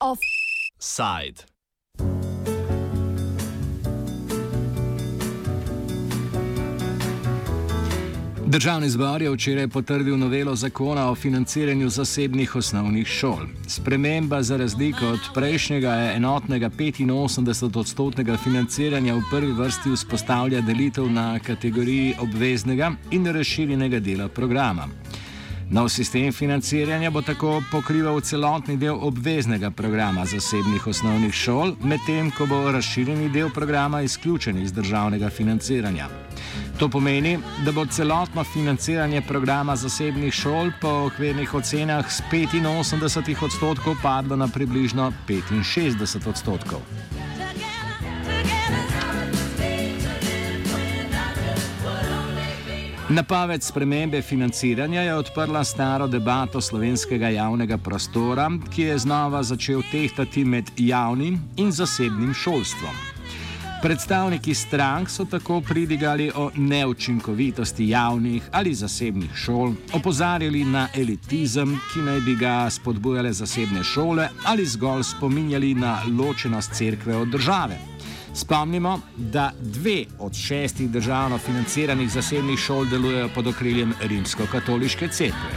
Offside. Državni zbor je včeraj potrdil novelo zakona o financiranju zasebnih osnovnih šol. Sprememba za razliko od prejšnjega enotnega 85-odstotnega financiranja v prvi vrsti vzpostavlja delitev na kategoriji obveznega in razširjenega dela programa. Nov sistem financiranja bo tako pokrival celotni del obveznega programa zasebnih osnovnih šol, medtem ko bo razširjeni del programa izključen iz državnega financiranja. To pomeni, da bo celotno financiranje programa zasebnih šol po okvirnih ocenah z 85 odstotkov padlo na približno 65 odstotkov. Napoved spremembe financiranja je odprla staro debato slovenskega javnega prostora, ki je znova začel tehtati med javnim in zasebnim šolstvom. Predstavniki strank so tako pridigali o neučinkovitosti javnih ali zasebnih šol, opozarjali na elitizem, ki naj bi ga spodbujale zasebne šole, ali zgolj spominjali na ločenost cerkve od države. Spomnimo, da dve od šestih državno financiranih zasebnih šol delujejo pod okriljem rimsko-katoliške cerkve.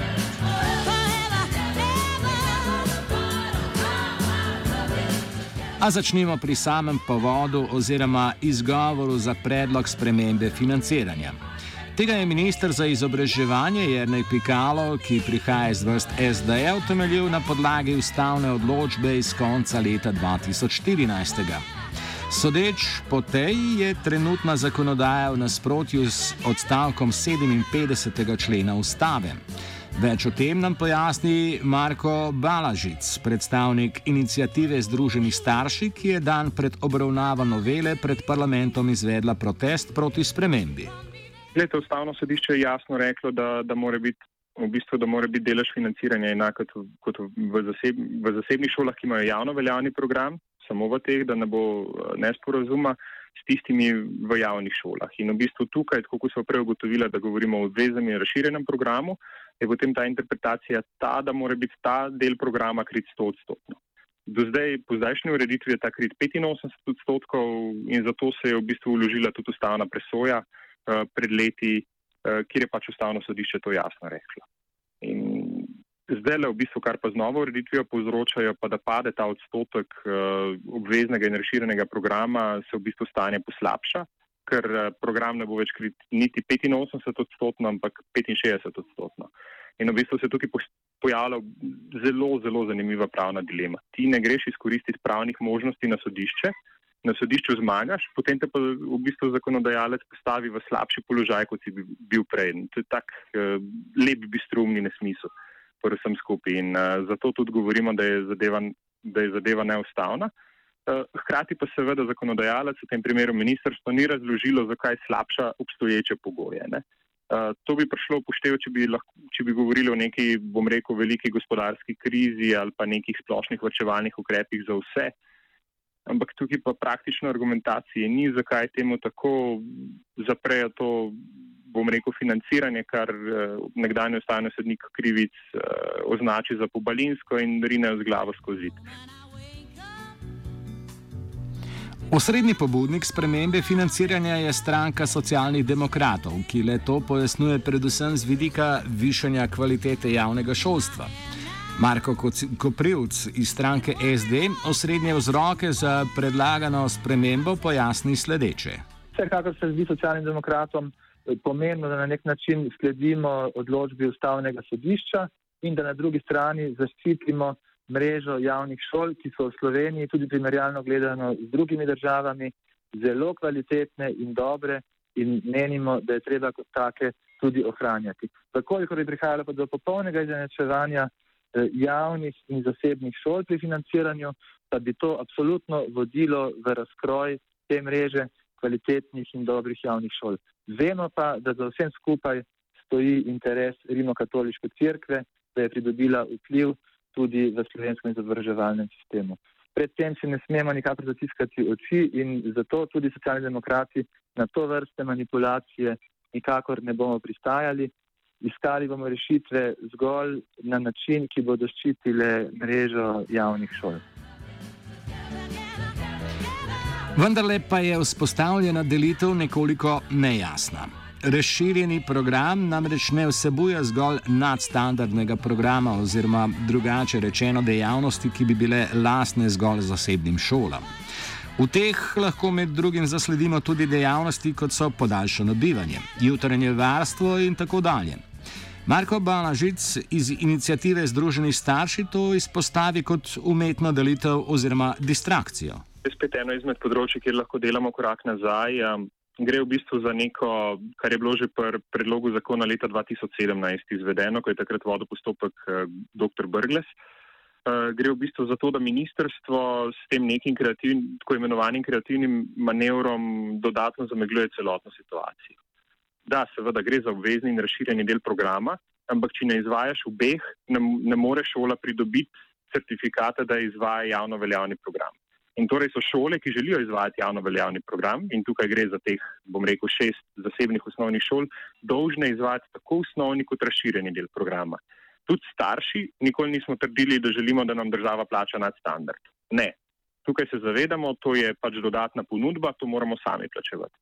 A začnimo pri samem povodu oziroma izgovoru za predlog spremembe financiranja. Tega je ministr za izobraževanje Jrnej Pikalo, ki prihaja iz vrst SD, utemeljil na podlagi ustavne odločbe iz konca leta 2014. Sodeč po tej je trenutna zakonodaja v nasprotju s odstavkom 57. člena ustave. Več o tem nam pojasni Marko Balažic, predstavnik inicijative Združenih starši, ki je dan pred obravnavo novele pred parlamentom izvedla protest proti spremembi. Leto ustavno sodišče je jasno reklo, da, da mora biti. V bistvu, da mora biti delež financiranja enak kot, kot v, zaseb, v zasebnih šolah, ki imajo javno veljavni program, samo v teh, da ne bo eh, nesporazuma s tistimi v javnih šolah. In v bistvu tukaj, tako kot so prej ugotovila, da govorimo o obveznem in razširjenem programu, je potem ta interpretacija ta, da mora biti ta del programa krit 100 odstotno. Do zdaj, po zdajšnji ureditvi je ta krit 85 odstotkov in zato se je v bistvu uložila tudi ustavna presoja uh, pred leti, uh, kjer je pač ustavno sodišče to jasno reklo. Zdaj le v bistvu, kar pa z novo ureditvijo povzročajo, pa da pade ta odstotek uh, obveznega in razširjenega programa, se v bistvu stanje poslabša, ker uh, program ne bo več krit niti 85 odstotno, ampak 65 odstotno. In v bistvu se tukaj pojavlja zelo, zelo zanimiva pravna dilema. Ti ne greš izkoristiti pravnih možnosti na sodišče, na sodišču zmagaš, potem te pa v bistvu zakonodajalec postavi v slabši položaj, kot si bil prej. To je tak uh, lep bistrumni nesmisel vsem skupaj. In uh, zato tudi govorimo, da je zadeva, da je zadeva neustavna. Uh, hkrati pa seveda zakonodajalec, v tem primeru ministrstvo, ni razložilo, zakaj slabša obstoječe pogoje. Uh, to bi prišlo upoštev, če, če bi govorili o neki, bom rekel, veliki gospodarski krizi ali pa nekih splošnih vrčevalnih ukrepih za vse. Ampak tukaj pa praktično argumentacije ni, zakaj temu tako zaprejo to bom rekel, financiranje, kar uh, nekdanji ustavni sodnik krivic uh, označi za pobalinsko in rine z glavo skozi. Osrednji pobudnik spremembe financiranja je stranka socialnih demokratov, ki le to pojasnjuje predvsem z vidika višanja kvalitete javnega šolstva. Marko Koprivc iz stranke SD osrednje vzroke za predlagano spremembo pojasni sledeče. Vsekakor se zdi socialnim demokratom, pomembno, da na nek način sledimo odločbi ustavnega sodišča in da na drugi strani zaščitimo mrežo javnih šol, ki so v Sloveniji tudi primerjalno gledano z drugimi državami zelo kvalitetne in dobre in menimo, da je treba kot take tudi ohranjati. Tako, ko je prihajalo pa do popolnega izenačevanja eh, javnih in zasebnih šol pri financiranju, pa bi to absolutno vodilo v razkroj te mreže kvalitetnih in dobrih javnih šol. Vemo pa, da za vsem skupaj stoji interes Rimokatoliške cerkve, da je pridobila vpliv tudi v slovenskem izobraževalnem sistemu. Predtem si ne smemo nikakor zatiskati oči in zato tudi socialni demokrati na to vrste manipulacije nikakor ne bomo pristajali. iskali bomo rešitve zgolj na način, ki bodo ščitile mrežo javnih šol. Vendarle pa je vzpostavljena delitev nekoliko nejasna. Razširjeni program namreč ne vsebuje zgolj nadstandardnega programa oziroma drugače rečeno dejavnosti, ki bi bile lastne zgolj zasebnim šolam. V teh lahko med drugim zasledimo tudi dejavnosti, kot so podaljšano bivanje, jutranje varstvo in tako dalje. Marko Balažic iz inicijative Združeni starši to izpostavi kot umetno delitev oziroma distrakcijo. Je spet eno izmed področji, kjer lahko delamo korak nazaj. Gre v bistvu za neko, kar je bilo že pri predlogu zakona leta 2017 izvedeno, ko je takrat vodil postopek eh, dr. Brgles. Eh, gre v bistvu za to, da ministrstvo s tem nekim kreativnim, tako imenovanim kreativnim manevrom dodatno zamegljuje celotno situacijo. Da, seveda gre za obvezni in razširjeni del programa, ampak če ne izvajaš obeh, ne, ne more šola pridobiti certifikata, da izvaja javno veljavni program. In torej so šole, ki želijo izvajati javno veljavni program, in tukaj gre za teh, bom rekel, šest zasebnih osnovnih šol, dolžne izvajati tako osnovni kot razširjeni del programa. Tudi starši nikoli nismo trdili, da želimo, da nam država plača nadstandard. Ne. Tukaj se zavedamo, to je pač dodatna ponudba, to moramo sami plačevati.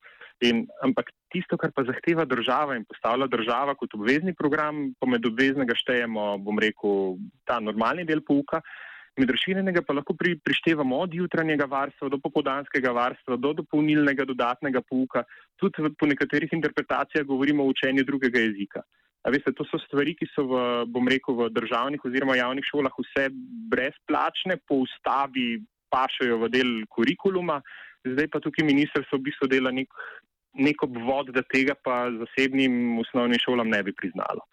In, ampak tisto, kar pa zahteva država in postavlja država kot obvezni program, pa med obveznega štejemo, bom rekel, ta normalni del pouka, Med razširjenega pa lahko pri, prištevamo od jutranjega varstva do popodanskega varstva, do dopolnilnega dodatnega pouka, tudi po nekaterih interpretacijah govorimo o učenju drugega jezika. A veste, to so stvari, ki so v, bom rekel, v državnih oziroma javnih šolah vse brezplačne, po ustavi pašajo v del kurikuluma, zdaj pa tukaj ministrstvo v bistvu dela nek, nek obvod, da tega pa zasebnim osnovnim šolam ne bi priznalo.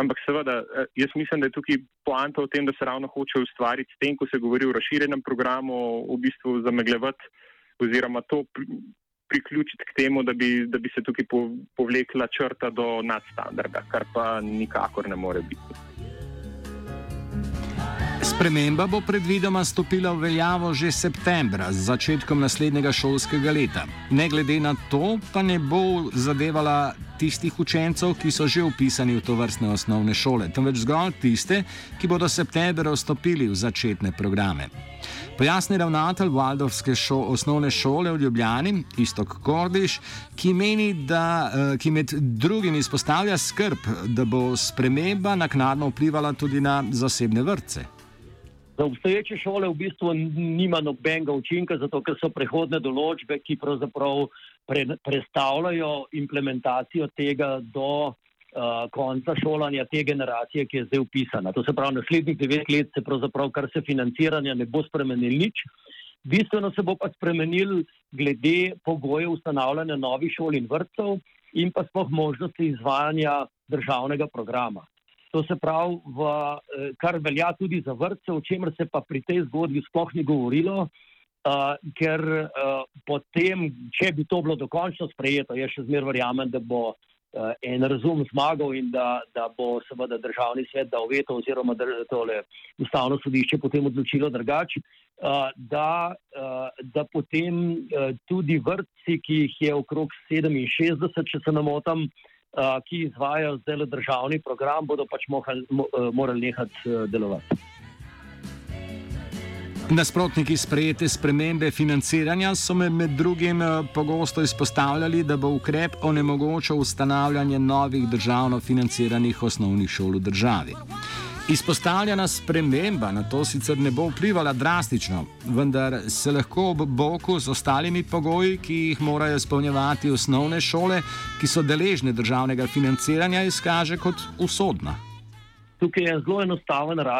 Ampak seveda, eh, jaz mislim, da je tukaj poanta v tem, da se ravno hoče ustvariti s tem, ko se govori o razširjenem programu, v bistvu zameglevati oziroma to priključiti k temu, da bi, da bi se tukaj povlekla črta do nadstandarda, kar pa nikakor ne more biti. Sprememba bo predvidoma stopila v veljavo že septembra, z začetkom naslednjega šolskega leta. Ne glede na to, pa ne bo zadevala tistih učencev, ki so že upisani v to vrstne osnovne šole, temveč zgolj tiste, ki bodo septembra vstopili v začetne programe. Pojasni ravnatelj Valdovske šo, osnovne šole v Ljubljani, Istok Kordiš, ki meni, da eh, ki med drugim izpostavlja skrb, da bo sprememba naknadno vplivala tudi na zasebne vrtce. Za obstoječe šole v bistvu nima nobenega učinka, zato ker so prehodne določbe, ki pravzaprav pre, predstavljajo implementacijo tega do uh, konca šolanja te generacije, ki je zdaj upisana. To se pravi, naslednjih devet let se pravzaprav, kar se financiranja ne bo spremenil nič. Bistveno se bo pa spremenil glede pogojev ustanavljanja novih šol in vrtcev in pa sploh možnosti izvajanja državnega programa. To se pravi, v, eh, kar velja tudi za vrtce, o čemer se pa pri tej zgodbi sploh ni govorilo, uh, ker uh, potem, če bi to bilo dokončno sprejeto, jaz še zmeraj verjamem, da bo uh, en razum zmagal in da, da bo seveda državni svet dal veto oziroma da tole ustavno sodišče potem odločilo drugače. Uh, da, uh, da potem uh, tudi vrtci, ki jih je okrog 67, če se ne motim, uh, ki izvajajo zdaj le državni program, bodo pač mohali, morali nehati delovati. Nasprotniki sprejete spremembe financiranja so me med drugim pogosto izpostavljali, da bo ukrep onemogočal ustanavljanje novih državno financiranih osnovnih šol v državi. Izpostavljena sprememba na to sicer ne bo vplivala drastično, vendar se lahko ob boku z ostalimi pogoji, ki jih morajo izpolnjevati osnovne šole, ki so deležne državnega financiranja, izkaže kot usodna. Tukaj je zelo enostaven uh,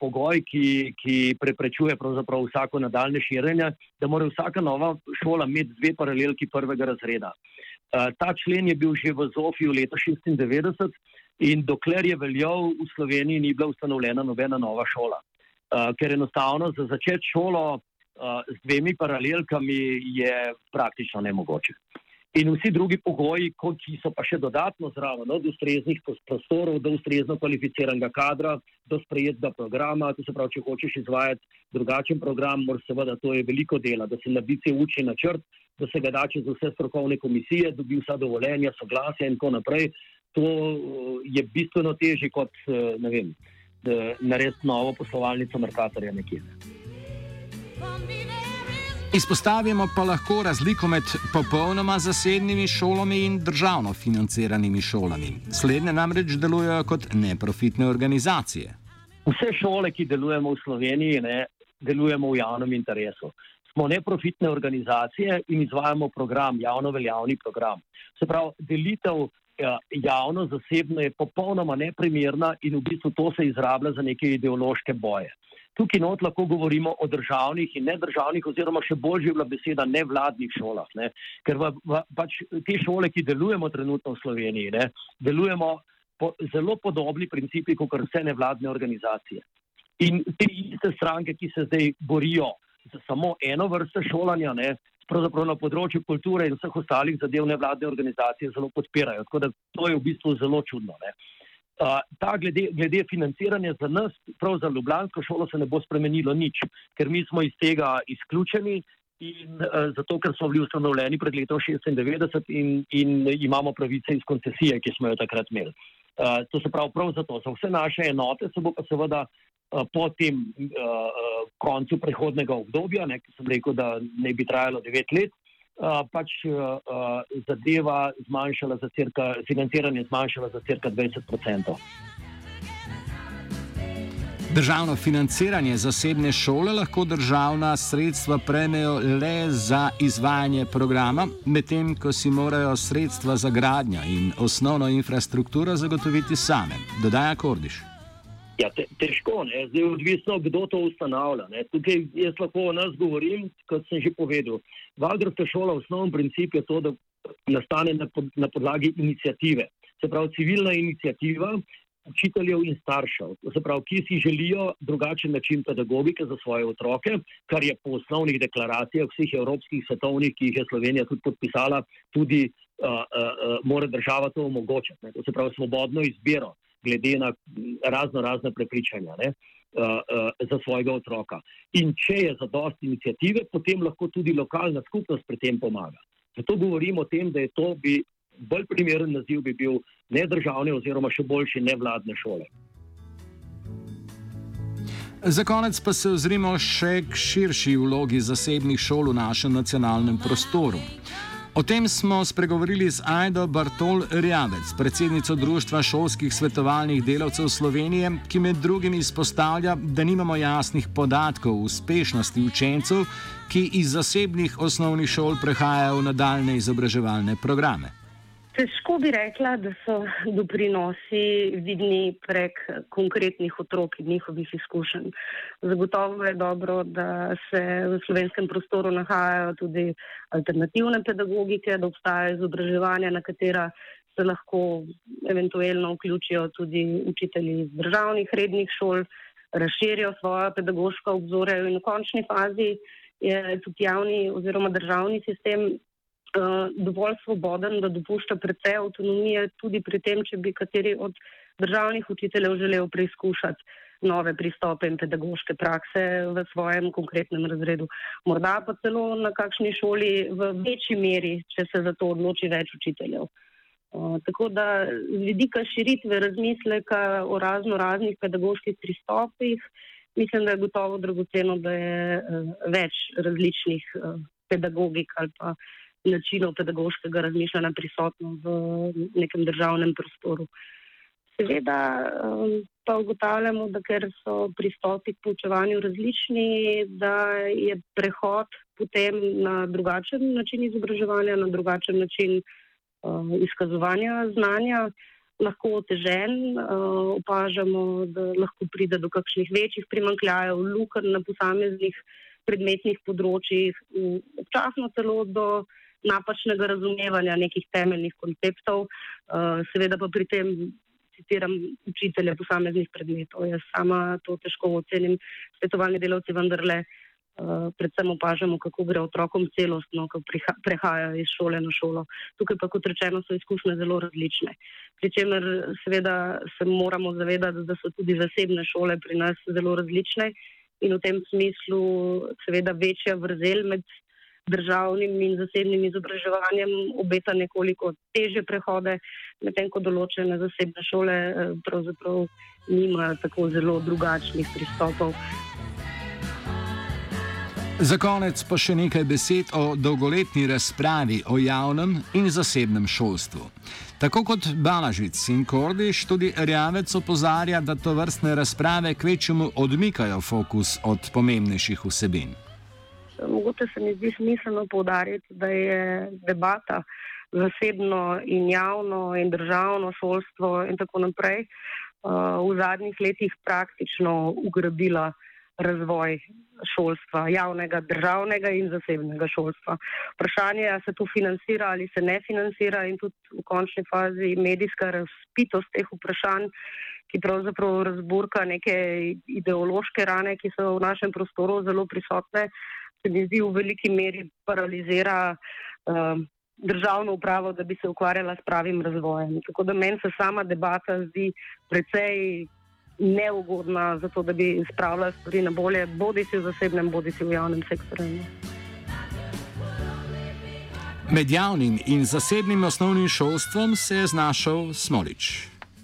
pogoj, ki, ki preprečuje vsako nadaljne širjenje, da mora vsaka nova šola imeti dve paralelki prvega razreda. Uh, ta člen je bil že v Zofiju leta 1996. In dokler je veljal, v Sloveniji ni bila ustanovljena nobena nova šola. Uh, ker enostavno za začeti šolo uh, z dvemi paralelkami je praktično nemogoče. In vsi drugi pogoji, ki so pa še dodatno zraven, od ustreznih prostorov do ustrezno kvalificiranega kadra, do sprejetega programa, to se pravi, če hočeš izvajati drugačen program, moraš seveda, to je veliko dela, da se nabice uči načrt, da se ga da čez vse strokovne komisije, dobi vsa dovoljenja, soglasja in tako naprej. To je bistveno težje kot vem, narediti novo poslovalnico Merkatorja nekje. Izpostavimo pa lahko razliko med popolnoma zasebnimi šolami in državno financiranimi šolami. Slednje namreč delujejo kot neprofitne organizacije. Vse šole, ki delujemo v Sloveniji, ne, delujemo v javnem interesu. Smo neprofitne organizacije in izvajamo program, javno veljavni program. Se pravi, delitev javno-zasebno je popolnoma neprimerna in v bistvu to se izrablja za neke ideološke boje. Tukaj not lahko govorimo o državnih in nedržavnih, oziroma še bolj živla beseda nevladnih šolah. Ne? Ker v, v, pač te šole, ki delujemo trenutno v Sloveniji, ne, delujemo po zelo podobni principi kot vse nevladne organizacije. In te iste stranke, ki se zdaj borijo za samo eno vrsto šolanja, ne, pravzaprav na področju kulture in vseh ostalih zadev nevladne organizacije zelo podpirajo. Tako da to je v bistvu zelo čudno. Ne. Uh, ta glede, glede financiranja za nas, prav za Ljubljansko šolo, se ne bo spremenilo nič, ker mi smo iz tega izključeni in uh, zato, ker smo bili ustanovljeni pred letom 96 in, in imamo pravice iz koncesije, ki smo jo takrat imeli. Uh, to se pravi prav zato. Za vse naše enote se bo pa seveda uh, po tem uh, koncu prehodnega obdobja, ne, ki sem rekel, da ne bi trajalo devet let, uh, pač zadeva zmanjšala za cirka, financiranje zmanjšala za cirka 20 odstotkov. Državno financiranje zasebne šole lahko državna sredstva prejmejo le za izvajanje programa, medtem ko si morajo sredstva za gradnjo in osnovno infrastrukturo zagotoviti same, dodaja Kordiš. Ja, te, težko, ne? zdaj je odvisno, kdo to ustanavlja. Ne? Tukaj jaz lahko o nas govorim, kot sem že povedal. Valdorska šola, osnovni princip je to, da nastane na, pod, na podlagi inicijative. Se pravi, civilna inicijativa učiteljev in staršev, se pravi, ki si želijo drugačen način pedagogike za svoje otroke, kar je po osnovnih deklaracijah vseh evropskih svetovnih, ki jih je Slovenija tudi podpisala, tudi uh, uh, uh, mora država to omogočiti. Ne? To se pravi, svobodno izbiro glede na razno razne prepričanja ne, uh, uh, za svojega otroka. In če je za dost inicijative, potem lahko tudi lokalna skupnost pri tem pomaga. Zato govorimo o tem, da je to bi bolj primeren naziv bi bil ne državne oziroma še boljše nevladne šole. Za konec pa se ozrimo še k širši vlogi zasebnih šol v našem nacionalnem prostoru. O tem smo spregovorili z Aido Bartol Rjavec, predsednico Društva šolskih svetovalnih delavcev Slovenije, ki med drugim izpostavlja, da nimamo jasnih podatkov o uspešnosti učencev, ki iz zasebnih osnovnih šol prehajajo v nadaljne izobraževalne programe. Težko bi rekla, da so doprinosi vidni prek konkretnih otrok in njihovih izkušenj. Zagotovo je dobro, da se v slovenskem prostoru nahajajo tudi alternativne pedagogike, da obstajajo izobraževanja, na katera se lahko eventualno vključijo tudi učitelji iz državnih rednih šol, razširijo svoje pedagoško obzore in v končni fazi je tudi javni oziroma državni sistem dovolj svoboden, da dopušča precej avtonomije tudi pri tem, če bi kateri od državnih učiteljev želel preizkušati nove pristope in pedagoške prakse v svojem konkretnem razredu. Morda pa celo na kakšni šoli v večji meri, če se za to odloči več učiteljev. Uh, tako da z vidika širitve razmisleka o razno raznih pedagoških pristopih, mislim, da je gotovo dragoceno, da je uh, več različnih pedagogik ali pa načinov pedagoškega razmišljanja prisotno v nekem državnem prostoru. Seveda um, pa ugotavljamo, da ker so pristopi k poučevanju različni, da je prehod potem na drugačen način izobraževanja, na drugačen način uh, izkazovanja znanja lahko otežen. Uh, opažamo, da lahko pride do kakšnih večjih primankljajev, lukenj na posameznih predmetnih področjih, občasno celo do napačnega razumevanja nekih temeljnih konceptov, uh, seveda pa pri tem citiram učitelje posameznih predmetov. Jaz sama to težko ocenim, svetovalni delavci vendarle. Uh, predvsem opažamo, kako gre otrokom celostno, ko prehajajo iz šole na šolo. Tukaj pa, kot rečeno, so izkušnje zelo različne. Pričemer, seveda, se moramo zavedati, da so tudi zasebne šole pri nas zelo različne in v tem smislu, seveda, večja vrzel med državnim in zasebnim izobraževanjem obeta nekoliko teže prehode, medtem ko določene zasebne šole eh, pravzaprav nimajo tako zelo drugačnih pristopov. Za konec pa še nekaj besed o dolgoletni razpravi o javnem in zasebnem šolstvu. Tako kot Balažic in Kordiš, tudi Rjavec opozarja, da to vrstne razprave kvečemu odmikajo fokus od pomembnejših vsebin. Mogoče se mi zdi smiselno povdariti, da je debata zasebno in javno in državno šolstvo in tako naprej uh, v zadnjih letih praktično ugrabila razvoj šolstva, javnega, državnega in zasebnega šolstva. Vprašanje je, ali se to financira ali se ne financira in tudi v končni fazi medijska razpitost teh vprašanj, ki pravzaprav razburka neke ideološke rane, ki so v našem prostoru zelo prisotne, se mi zdi v veliki meri paralizira uh, državno upravo, da bi se ukvarjala s pravim razvojem. Tako da meni se sama debata zdi precej neugodna za to, da bi spravila stvari na bolje, bodi si v zasebnem, bodi si v javnem sektorju. Med javnim in zasebnim osnovnim šolstvom se je znašel Smolič.